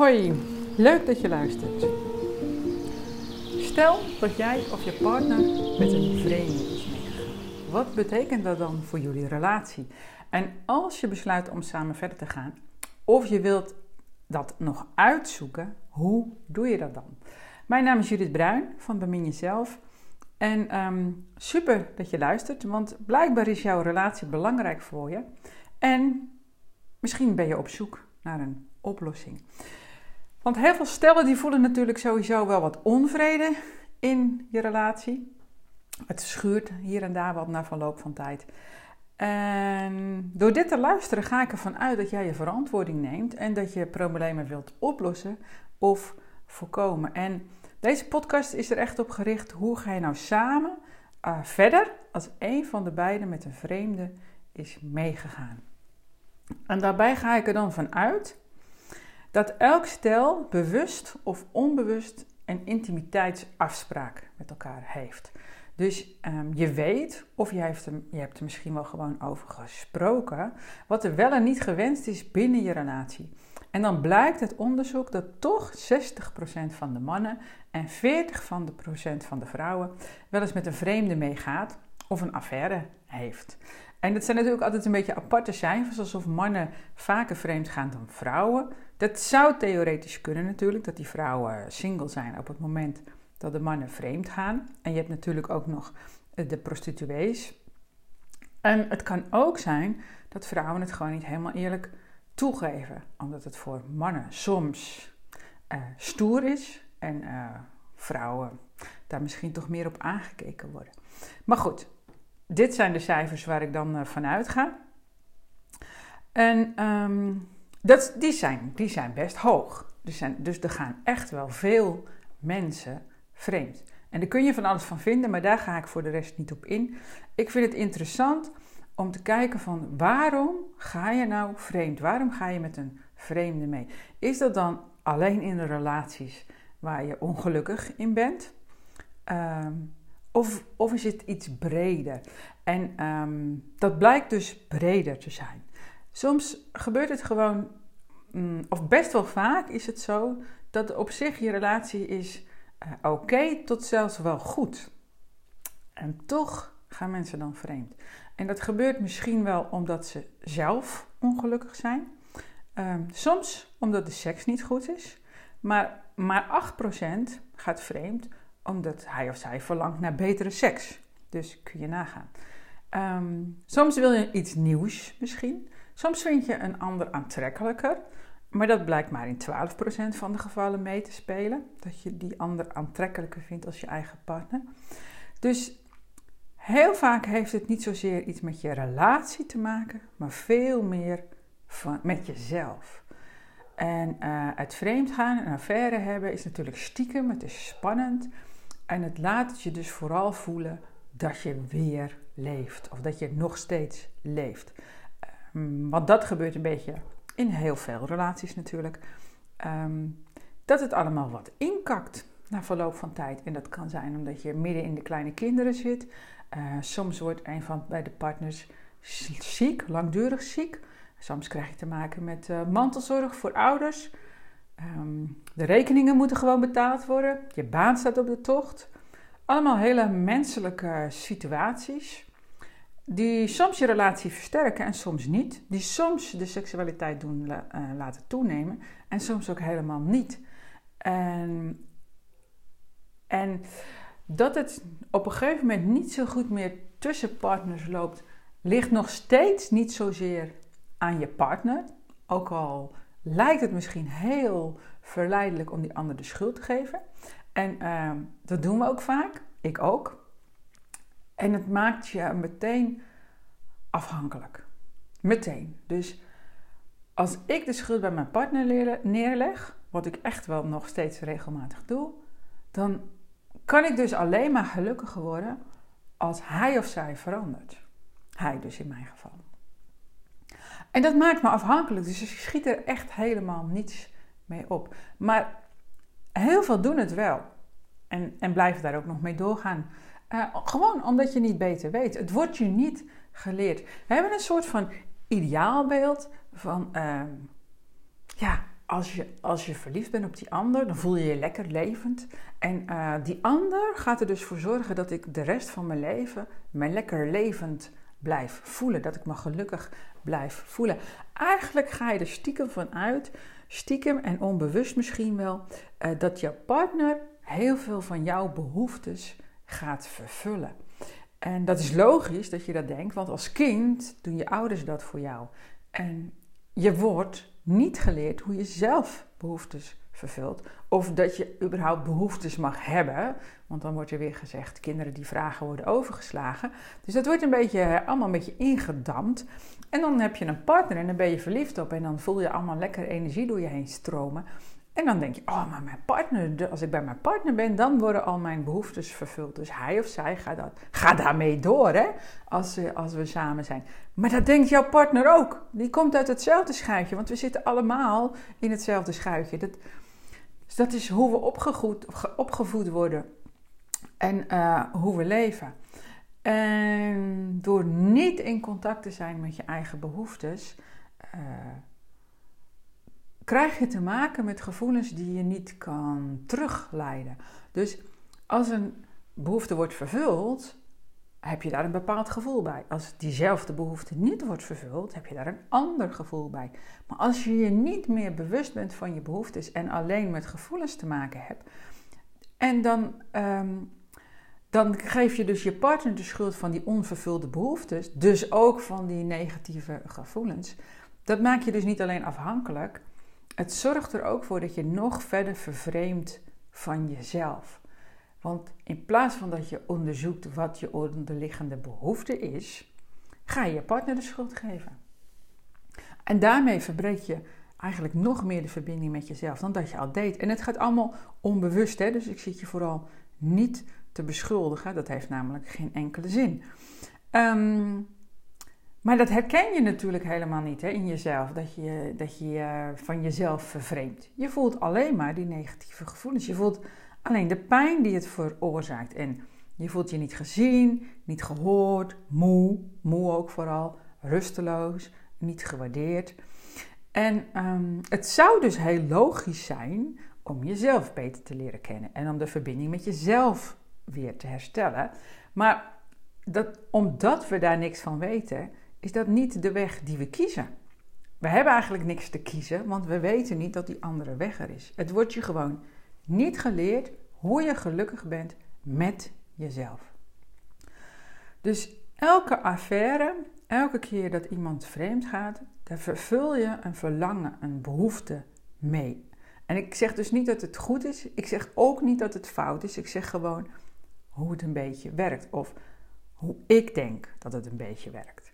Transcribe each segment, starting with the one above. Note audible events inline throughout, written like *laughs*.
Hoi, leuk dat je luistert. Stel dat jij of je partner met een vreemde is meegegaan. Wat betekent dat dan voor jullie relatie? En als je besluit om samen verder te gaan, of je wilt dat nog uitzoeken, hoe doe je dat dan? Mijn naam is Judith Bruin van Bemin Jezelf. En ehm, super dat je luistert, want blijkbaar is jouw relatie belangrijk voor je. En misschien ben je op zoek naar een oplossing. Want heel veel stellen die voelen natuurlijk sowieso wel wat onvrede in je relatie. Het schuurt hier en daar wat na verloop van tijd. En door dit te luisteren ga ik ervan uit dat jij je verantwoording neemt en dat je problemen wilt oplossen of voorkomen. En deze podcast is er echt op gericht hoe ga je nou samen uh, verder als een van de beiden met een vreemde is meegegaan. En daarbij ga ik er dan van uit dat elk stel bewust of onbewust een intimiteitsafspraak met elkaar heeft. Dus um, je weet, of je, je hebt er misschien wel gewoon over gesproken, wat er wel en niet gewenst is binnen je relatie. En dan blijkt het onderzoek dat toch 60% van de mannen en 40% van de, procent van de vrouwen wel eens met een vreemde meegaat of een affaire heeft. En dat zijn natuurlijk altijd een beetje aparte cijfers, alsof mannen vaker vreemd gaan dan vrouwen. Dat zou theoretisch kunnen natuurlijk, dat die vrouwen single zijn op het moment dat de mannen vreemd gaan. En je hebt natuurlijk ook nog eh, de prostituees. En het kan ook zijn dat vrouwen het gewoon niet helemaal eerlijk toegeven, omdat het voor mannen soms uh, stoer is en uh, vrouwen daar misschien toch meer op aangekeken worden. Maar goed, dit zijn de cijfers waar ik dan uh, vanuit ga. En um, die, zijn, die zijn best hoog. Dus, zijn, dus er gaan echt wel veel mensen vreemd. En daar kun je van alles van vinden, maar daar ga ik voor de rest niet op in. Ik vind het interessant om te kijken van waarom ga je nou vreemd? Waarom ga je met een vreemde mee? Is dat dan alleen in de relaties waar je ongelukkig in bent? Um, of, of is het iets breder? En um, dat blijkt dus breder te zijn. Soms gebeurt het gewoon, mm, of best wel vaak is het zo, dat op zich je relatie is uh, oké tot zelfs wel goed. En toch gaan mensen dan vreemd. En dat gebeurt misschien wel omdat ze zelf ongelukkig zijn. Um, soms omdat de seks niet goed is. Maar maar 8% gaat vreemd omdat hij of zij verlangt naar betere seks. Dus kun je nagaan. Um, soms wil je iets nieuws misschien. Soms vind je een ander aantrekkelijker. Maar dat blijkt maar in 12% van de gevallen mee te spelen. Dat je die ander aantrekkelijker vindt als je eigen partner. Dus heel vaak heeft het niet zozeer iets met je relatie te maken, maar veel meer van, met jezelf. En uh, het vreemd gaan, een affaire hebben, is natuurlijk stiekem, het is spannend. En het laat je dus vooral voelen dat je weer leeft. Of dat je nog steeds leeft. Um, want dat gebeurt een beetje in heel veel relaties natuurlijk. Um, dat het allemaal wat inkakt na verloop van tijd. En dat kan zijn omdat je midden in de kleine kinderen zit. Uh, soms wordt een van bij de partners ziek, langdurig ziek. Soms krijg je te maken met uh, mantelzorg voor ouders. Um, de rekeningen moeten gewoon betaald worden. Je baan staat op de tocht. Allemaal hele menselijke situaties. Die soms je relatie versterken en soms niet. Die soms de seksualiteit doen uh, laten toenemen en soms ook helemaal niet. En, en dat het op een gegeven moment niet zo goed meer tussen partners loopt, ligt nog steeds niet zozeer aan je partner. Ook al lijkt het misschien heel verleidelijk om die ander de schuld te geven. En uh, dat doen we ook vaak. Ik ook. En het maakt je meteen afhankelijk. Meteen. Dus als ik de schuld bij mijn partner neerleg, wat ik echt wel nog steeds regelmatig doe, dan kan ik dus alleen maar gelukkiger worden als hij of zij verandert. Hij dus in mijn geval. En dat maakt me afhankelijk, dus ik schiet er echt helemaal niets mee op. Maar heel veel doen het wel. En, en blijven daar ook nog mee doorgaan. Uh, gewoon omdat je niet beter weet. Het wordt je niet geleerd. We hebben een soort van ideaalbeeld van, uh, ja, als je, als je verliefd bent op die ander, dan voel je je lekker levend. En uh, die ander gaat er dus voor zorgen dat ik de rest van mijn leven me lekker levend blijf voelen. Dat ik me gelukkig blijf voelen. Eigenlijk ga je er stiekem van uit, stiekem en onbewust misschien wel, uh, dat jouw partner heel veel van jouw behoeftes gaat vervullen. En dat is logisch dat je dat denkt, want als kind doen je ouders dat voor jou. En je wordt niet geleerd hoe je zelf behoeftes vervult. Of dat je überhaupt behoeftes mag hebben. Want dan wordt er weer gezegd, kinderen die vragen worden overgeslagen. Dus dat wordt een beetje, allemaal een beetje ingedampt. En dan heb je een partner en dan ben je verliefd op. En dan voel je allemaal lekker energie door je heen stromen. En dan denk je, oh, maar mijn partner, als ik bij mijn partner ben, dan worden al mijn behoeftes vervuld. Dus hij of zij gaat, dat, gaat daarmee door, hè, als, als we samen zijn. Maar dat denkt jouw partner ook. Die komt uit hetzelfde schuitje, want we zitten allemaal in hetzelfde schuitje. Dat, dus dat is hoe we opgevoed, opgevoed worden en uh, hoe we leven. En door niet in contact te zijn met je eigen behoeftes, uh, krijg je te maken met gevoelens die je niet kan terugleiden. Dus als een behoefte wordt vervuld, heb je daar een bepaald gevoel bij. Als diezelfde behoefte niet wordt vervuld, heb je daar een ander gevoel bij. Maar als je je niet meer bewust bent van je behoeftes en alleen met gevoelens te maken hebt, en dan, um, dan geef je dus je partner de schuld van die onvervulde behoeftes, dus ook van die negatieve gevoelens. Dat maakt je dus niet alleen afhankelijk, het zorgt er ook voor dat je nog verder vervreemdt van jezelf. Want in plaats van dat je onderzoekt wat je onderliggende behoefte is, ga je je partner de schuld geven. En daarmee verbreek je eigenlijk nog meer de verbinding met jezelf dan dat je al deed. En het gaat allemaal onbewust, hè? dus ik zit je vooral niet te beschuldigen. Dat heeft namelijk geen enkele zin. Um, maar dat herken je natuurlijk helemaal niet hè, in jezelf, dat je, dat je van jezelf vervreemdt. Je voelt alleen maar die negatieve gevoelens. Je voelt alleen de pijn die het veroorzaakt. En je voelt je niet gezien, niet gehoord, moe, moe ook vooral, rusteloos, niet gewaardeerd. En um, het zou dus heel logisch zijn om jezelf beter te leren kennen en om de verbinding met jezelf weer te herstellen. Maar dat, omdat we daar niks van weten, is dat niet de weg die we kiezen. We hebben eigenlijk niks te kiezen, want we weten niet dat die andere weg er is. Het wordt je gewoon niet geleerd hoe je gelukkig bent met jezelf. Dus elke affaire, elke keer dat iemand vreemd gaat, daar vervul je een verlangen, een behoefte mee. En ik zeg dus niet dat het goed is, ik zeg ook niet dat het fout is, ik zeg gewoon hoe het een beetje werkt of hoe ik denk dat het een beetje werkt.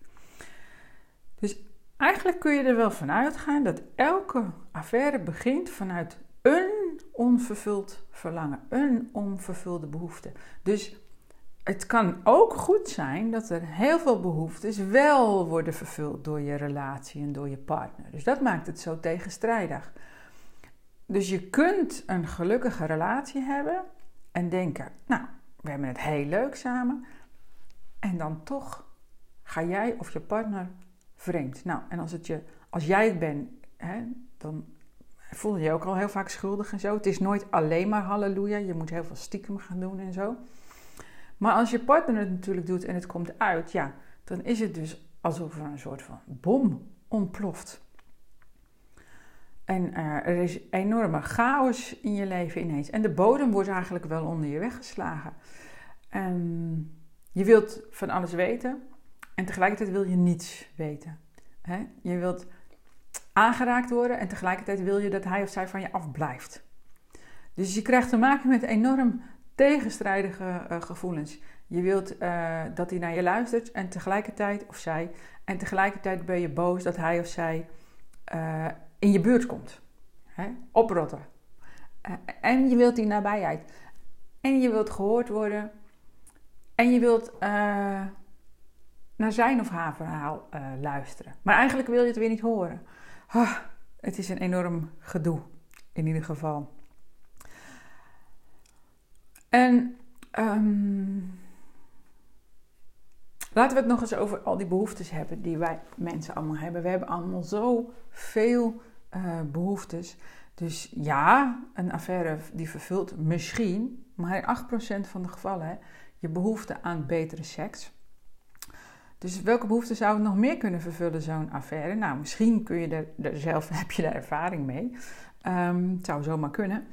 Dus eigenlijk kun je er wel van uitgaan dat elke affaire begint vanuit een onvervuld verlangen, een onvervulde behoefte. Dus het kan ook goed zijn dat er heel veel behoeftes wel worden vervuld door je relatie en door je partner. Dus dat maakt het zo tegenstrijdig. Dus je kunt een gelukkige relatie hebben en denken, nou, we hebben het heel leuk samen. En dan toch ga jij of je partner vreemd. Nou, en als, het je, als jij het bent, hè, dan voel je je ook al heel vaak schuldig en zo. Het is nooit alleen maar halleluja. Je moet heel veel stiekem gaan doen en zo. Maar als je partner het natuurlijk doet en het komt uit, ja, dan is het dus alsof er een soort van bom ontploft. En uh, er is enorme chaos in je leven ineens. En de bodem wordt eigenlijk wel onder je weggeslagen. Um, je wilt van alles weten. En tegelijkertijd wil je niets weten. Je wilt aangeraakt worden en tegelijkertijd wil je dat hij of zij van je afblijft. Dus je krijgt te maken met enorm tegenstrijdige uh, gevoelens. Je wilt uh, dat hij naar je luistert en tegelijkertijd, of zij, en tegelijkertijd ben je boos dat hij of zij uh, in je buurt komt. Hè? Oprotten. en je wilt die nabijheid. En je wilt gehoord worden. En je wilt naar zijn of haar verhaal uh, luisteren. Maar eigenlijk wil je het weer niet horen. Ah, het is een enorm gedoe, in ieder geval. En um, laten we het nog eens over al die behoeftes hebben die wij mensen allemaal hebben. We hebben allemaal zoveel uh, behoeftes. Dus ja, een affaire die vervult misschien, maar in 8% van de gevallen, je behoefte aan betere seks. Dus welke behoeften zou het nog meer kunnen vervullen, zo'n affaire? Nou, misschien kun je er, zelf, *laughs* heb je daar ervaring mee. Um, het zou zomaar kunnen.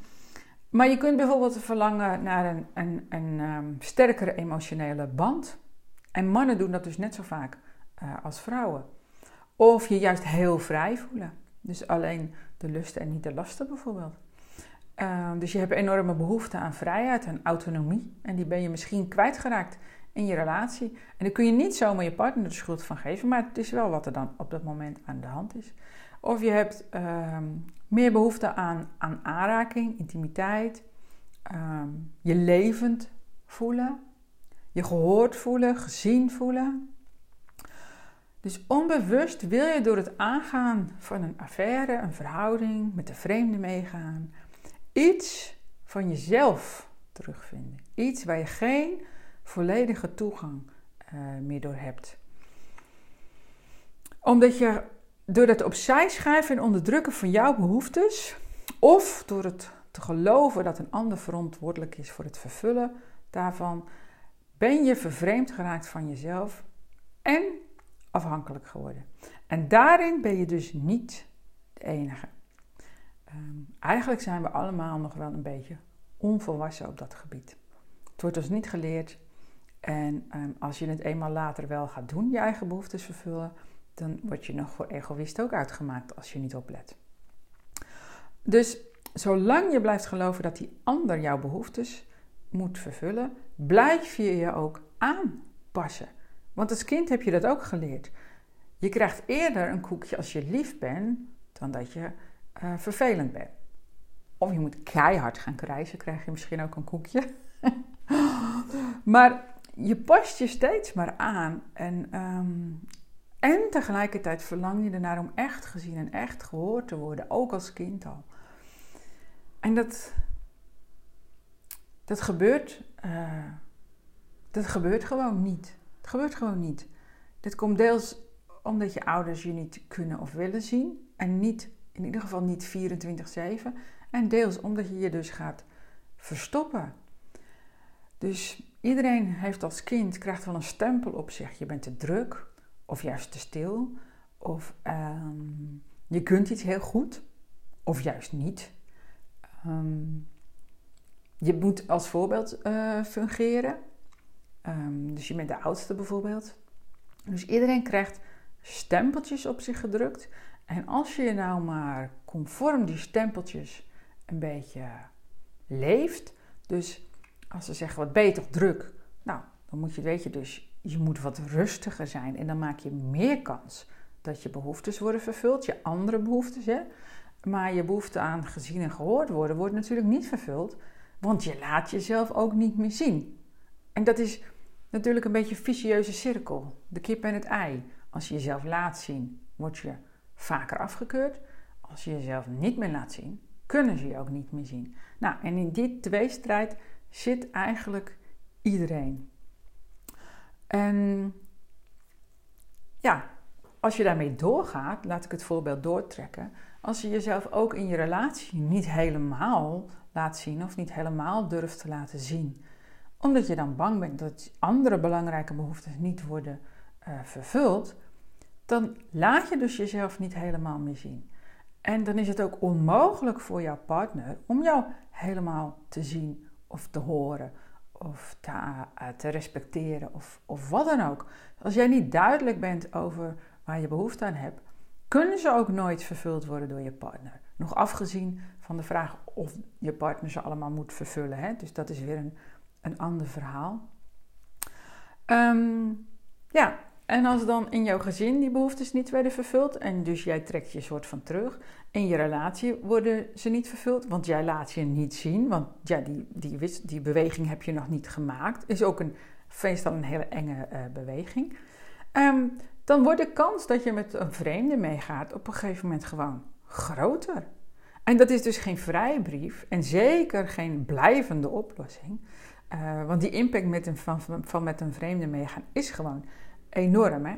Maar je kunt bijvoorbeeld verlangen naar een, een, een um, sterkere emotionele band. En mannen doen dat dus net zo vaak uh, als vrouwen. Of je juist heel vrij voelen. Dus alleen de lusten en niet de lasten bijvoorbeeld. Uh, dus je hebt enorme behoefte aan vrijheid en autonomie. En die ben je misschien kwijtgeraakt in je relatie. En dan kun je niet zomaar je partner de schuld van geven, maar het is wel wat er dan op dat moment aan de hand is. Of je hebt uh, meer behoefte aan, aan aanraking, intimiteit, uh, je levend voelen, je gehoord voelen, gezien voelen. Dus onbewust wil je door het aangaan van een affaire, een verhouding, met de vreemde meegaan, iets van jezelf terugvinden. Iets waar je geen volledige toegang uh, meer door hebt. Omdat je door het opzij schuiven en onderdrukken van jouw behoeftes, of door het te geloven dat een ander verantwoordelijk is voor het vervullen daarvan, ben je vervreemd geraakt van jezelf en afhankelijk geworden. En daarin ben je dus niet de enige. Um, eigenlijk zijn we allemaal nog wel een beetje onvolwassen op dat gebied. Het wordt ons niet geleerd. En um, als je het eenmaal later wel gaat doen, je eigen behoeftes vervullen, dan word je nog voor egoïst ook uitgemaakt als je niet oplet. Dus zolang je blijft geloven dat die ander jouw behoeftes moet vervullen, blijf je je ook aanpassen. Want als kind heb je dat ook geleerd. Je krijgt eerder een koekje als je lief bent dan dat je uh, vervelend bent. Of je moet keihard gaan krijgen, krijg je misschien ook een koekje. *laughs* maar je past je steeds maar aan. En, um, en tegelijkertijd verlang je ernaar om echt gezien en echt gehoord te worden, ook als kind al. En dat, dat gebeurt, uh, dat gebeurt gewoon niet. Het gebeurt gewoon niet. Dit komt deels omdat je ouders je niet kunnen of willen zien. En niet, in ieder geval niet 24-7. En deels omdat je je dus gaat verstoppen. Dus iedereen heeft als kind, krijgt wel een stempel op zich. Je bent te druk, of juist te stil. Of um, je kunt iets heel goed, of juist niet. Um, je moet als voorbeeld uh, fungeren. Um, dus je bent de oudste bijvoorbeeld. Dus iedereen krijgt stempeltjes op zich gedrukt. En als je nou maar conform die stempeltjes een beetje leeft. Dus als ze zeggen, wat toch druk? Nou, dan moet je, weet je dus, je moet wat rustiger zijn. En dan maak je meer kans dat je behoeftes worden vervuld. Je andere behoeftes, hè. Maar je behoefte aan gezien en gehoord worden, wordt natuurlijk niet vervuld. Want je laat jezelf ook niet meer zien. En dat is natuurlijk een beetje een vicieuze cirkel. De kip en het ei. Als je jezelf laat zien, word je vaker afgekeurd. Als je jezelf niet meer laat zien, kunnen ze je ook niet meer zien. Nou, en in die tweestrijd zit eigenlijk iedereen. En ja, als je daarmee doorgaat, laat ik het voorbeeld doortrekken. Als je jezelf ook in je relatie niet helemaal laat zien of niet helemaal durft te laten zien, omdat je dan bang bent dat andere belangrijke behoeftes niet worden uh, vervuld, dan laat je dus jezelf niet helemaal meer zien. En dan is het ook onmogelijk voor jouw partner om jou helemaal te zien of te horen of te, uh, te respecteren of, of wat dan ook. Als jij niet duidelijk bent over waar je behoefte aan hebt, kunnen ze ook nooit vervuld worden door je partner. Nog afgezien van de vraag of je partner ze allemaal moet vervullen. Hè? Dus dat is weer een, een ander verhaal. Um, ja, en als dan in jouw gezin die behoeftes niet werden vervuld en dus jij trekt je soort van terug, in je relatie worden ze niet vervuld, want jij laat je niet zien, want ja, die, die, die beweging heb je nog niet gemaakt, is ook een, meestal een hele enge uh, beweging. Um, dan wordt de kans dat je met een vreemde meegaat op een gegeven moment gewoon groter. En dat is dus geen vrijbrief en zeker geen blijvende oplossing. Uh, want die impact met een, van, van met een vreemde meegaan is gewoon enorm. Hè?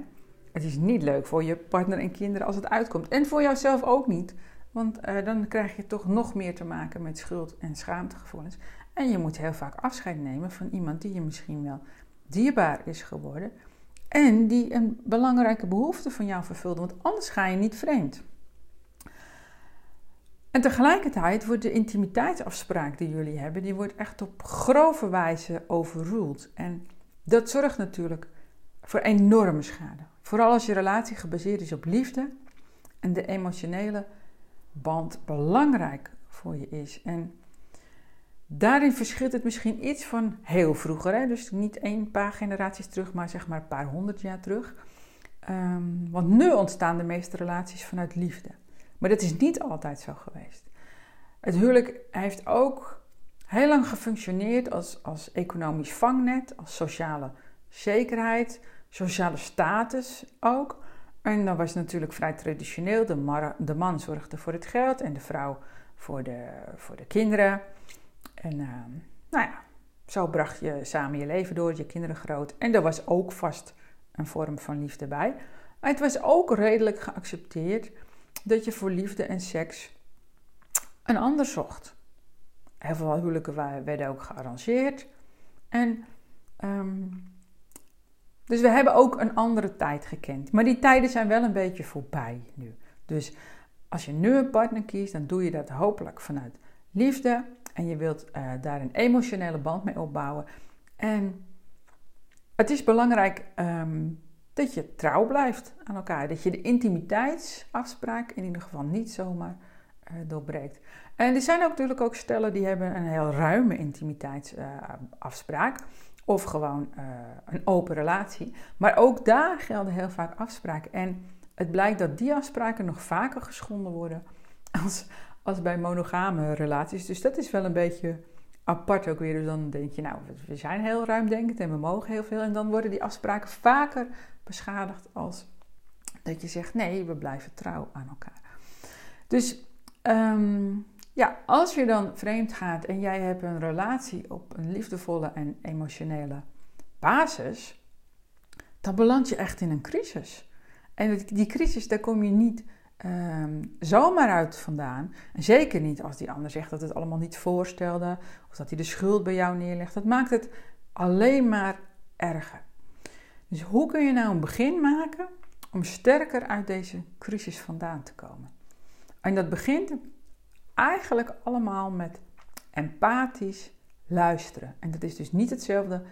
Het is niet leuk voor je partner en kinderen als het uitkomt. En voor jouzelf ook niet. Want eh, dan krijg je toch nog meer te maken met schuld- en schaamtegevoelens. En je moet heel vaak afscheid nemen van iemand die je misschien wel dierbaar is geworden. En die een belangrijke behoefte van jou vervulde. Want anders ga je niet vreemd. En tegelijkertijd wordt de intimiteitsafspraak die jullie hebben, die wordt echt op grove wijze overruled. En dat zorgt natuurlijk voor enorme schade. Vooral als je relatie gebaseerd is op liefde en de emotionele band belangrijk voor je is. En daarin verschilt het misschien iets van heel vroeger. Hè? Dus niet een paar generaties terug, maar zeg maar een paar honderd jaar terug. Um, want nu ontstaan de meeste relaties vanuit liefde. Maar dat is niet altijd zo geweest. Het huwelijk heeft ook heel lang gefunctioneerd als, als economisch vangnet, als sociale zekerheid, sociale status ook. En dan was natuurlijk vrij traditioneel. De, de man zorgde voor het geld en de vrouw voor de, voor de kinderen. En uh, nou ja, zo bracht je samen je leven door, je kinderen groot. En er was ook vast een vorm van liefde bij. Maar het was ook redelijk geaccepteerd dat je voor liefde en seks een ander zocht. Heel veel huwelijken werden ook gearrangeerd. En um, dus we hebben ook een andere tijd gekend. Maar die tijden zijn wel een beetje voorbij nu. Dus als je nu een partner kiest, dan doe je dat hopelijk vanuit liefde. En je wilt uh, daar een emotionele band mee opbouwen. En het is belangrijk um, dat je trouw blijft aan elkaar. Dat je de intimiteitsafspraak in ieder geval niet zomaar uh, doorbreekt. En er zijn ook natuurlijk ook stellen die hebben een heel ruime intimiteitsafspraak. Uh, of gewoon uh, een open relatie. Maar ook daar gelden heel vaak afspraken. En het blijkt dat die afspraken nog vaker geschonden worden *laughs* als, als bij monogame relaties. Dus dat is wel een beetje apart ook weer. Dus dan denk je, nou, we zijn heel ruimdenkend en we mogen heel veel. En dan worden die afspraken vaker beschadigd als dat je zegt, nee, we blijven trouw aan elkaar. Dus um, ja, als je dan vreemd gaat en jij hebt een relatie op een liefdevolle en emotionele basis, dan beland je echt in een crisis. En die crisis, daar kom je niet um, zomaar uit vandaan. En zeker niet als die ander zegt dat het allemaal niet voorstelde, of dat hij de schuld bij jou neerlegt. Dat maakt het alleen maar erger. Dus hoe kun je nou een begin maken om sterker uit deze crisis vandaan te komen? En dat begint eigenlijk allemaal met empathisch luisteren. En dat is dus niet hetzelfde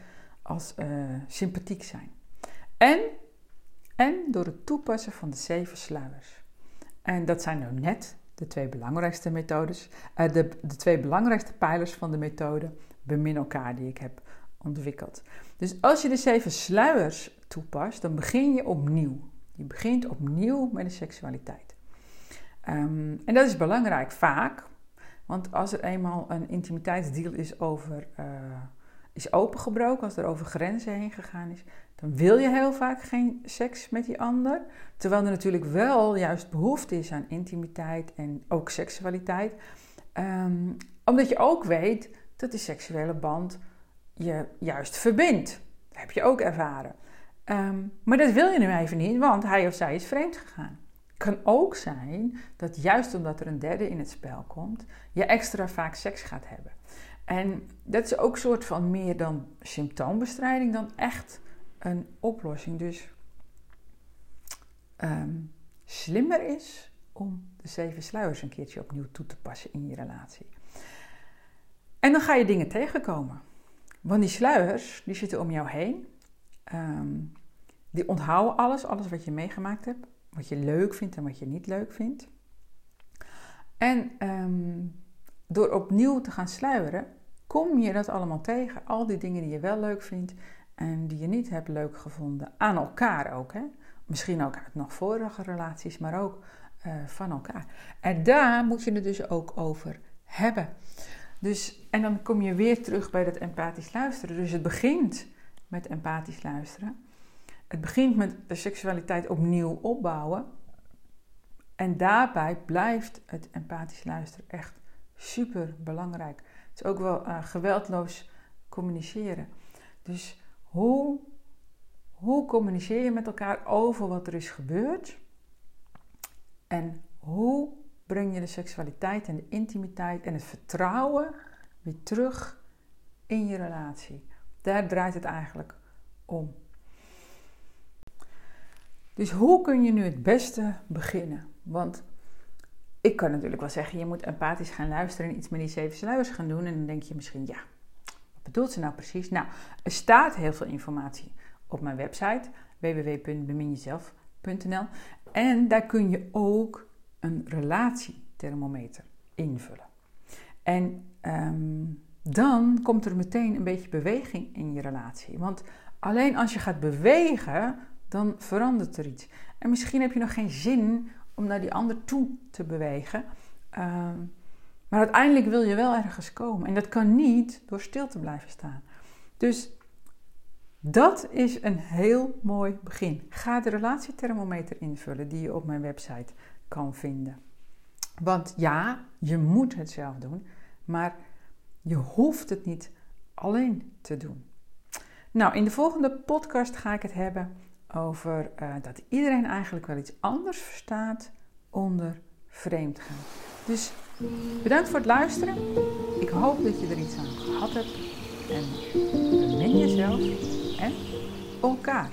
als uh, sympathiek zijn. En, en door het toepassen van de zeven sluiers. En dat zijn nou net de twee belangrijkste methodes, uh, de, de twee belangrijkste pijlers van de methode bemin elkaar die ik heb ontwikkeld. Dus als je de zeven sluiers toepast, dan begin je opnieuw. Je begint opnieuw met de seksualiteit. Um, en dat is belangrijk vaak, want als er eenmaal een intimiteitsdeal is, over, uh, is opengebroken, als er over grenzen heen gegaan is, dan wil je heel vaak geen seks met die ander. Terwijl er natuurlijk wel juist behoefte is aan intimiteit en ook seksualiteit. Um, omdat je ook weet dat die seksuele band je juist verbindt. Dat heb je ook ervaren. Um, maar dat wil je nu even niet, want hij of zij is vreemd gegaan kan ook zijn dat juist omdat er een derde in het spel komt, je extra vaak seks gaat hebben. En dat is ook een soort van meer dan symptoombestrijding, dan echt een oplossing. Dus um, slimmer is om de zeven sluiers een keertje opnieuw toe te passen in je relatie. En dan ga je dingen tegenkomen. Want die sluiers, die zitten om jou heen. Um, die onthouden alles, alles wat je meegemaakt hebt. Wat je leuk vindt en wat je niet leuk vindt. En um, door opnieuw te gaan sluieren, kom je dat allemaal tegen. Al die dingen die je wel leuk vindt en die je niet hebt leuk gevonden. Aan elkaar ook. Hè? Misschien ook uit nog vorige relaties, maar ook uh, van elkaar. En daar moet je het dus ook over hebben. Dus, en dan kom je weer terug bij dat empathisch luisteren. Dus het begint met empathisch luisteren. Het begint met de seksualiteit opnieuw opbouwen. En daarbij blijft het empathisch luisteren echt super belangrijk. Het is ook wel uh, geweldloos communiceren. Dus hoe, hoe communiceer je met elkaar over wat er is gebeurd? En hoe breng je de seksualiteit en de intimiteit en het vertrouwen weer terug in je relatie. Daar draait het eigenlijk om. Dus hoe kun je nu het beste beginnen? Want ik kan natuurlijk wel zeggen, je moet empathisch gaan luisteren en iets met die zeven sluiers gaan doen. En dan denk je misschien, ja, wat bedoelt ze nou precies? Nou, er staat heel veel informatie op mijn website www.beminjezelf.nl en daar kun je ook een relatiethermometer invullen. En ehm, dan komt er meteen een beetje beweging in je relatie. Want alleen als je gaat bewegen, dan verandert er iets. En misschien heb je nog geen zin om naar die ander toe te bewegen. Ehm, maar uiteindelijk wil je wel ergens komen. En dat kan niet door stil te blijven staan. Dus dat is een heel mooi begin. Ga de relatiethermometer invullen die je op mijn website kan vinden. Want ja, je moet het zelf doen, maar je hoeft het niet alleen te doen. Nou, in de volgende podcast ga ik het hebben over uh, dat iedereen eigenlijk wel iets anders verstaat onder vreemd gaan. Dus bedankt voor het luisteren. Ik hoop dat je er iets aan gehad hebt. En bemin jezelf en elkaar.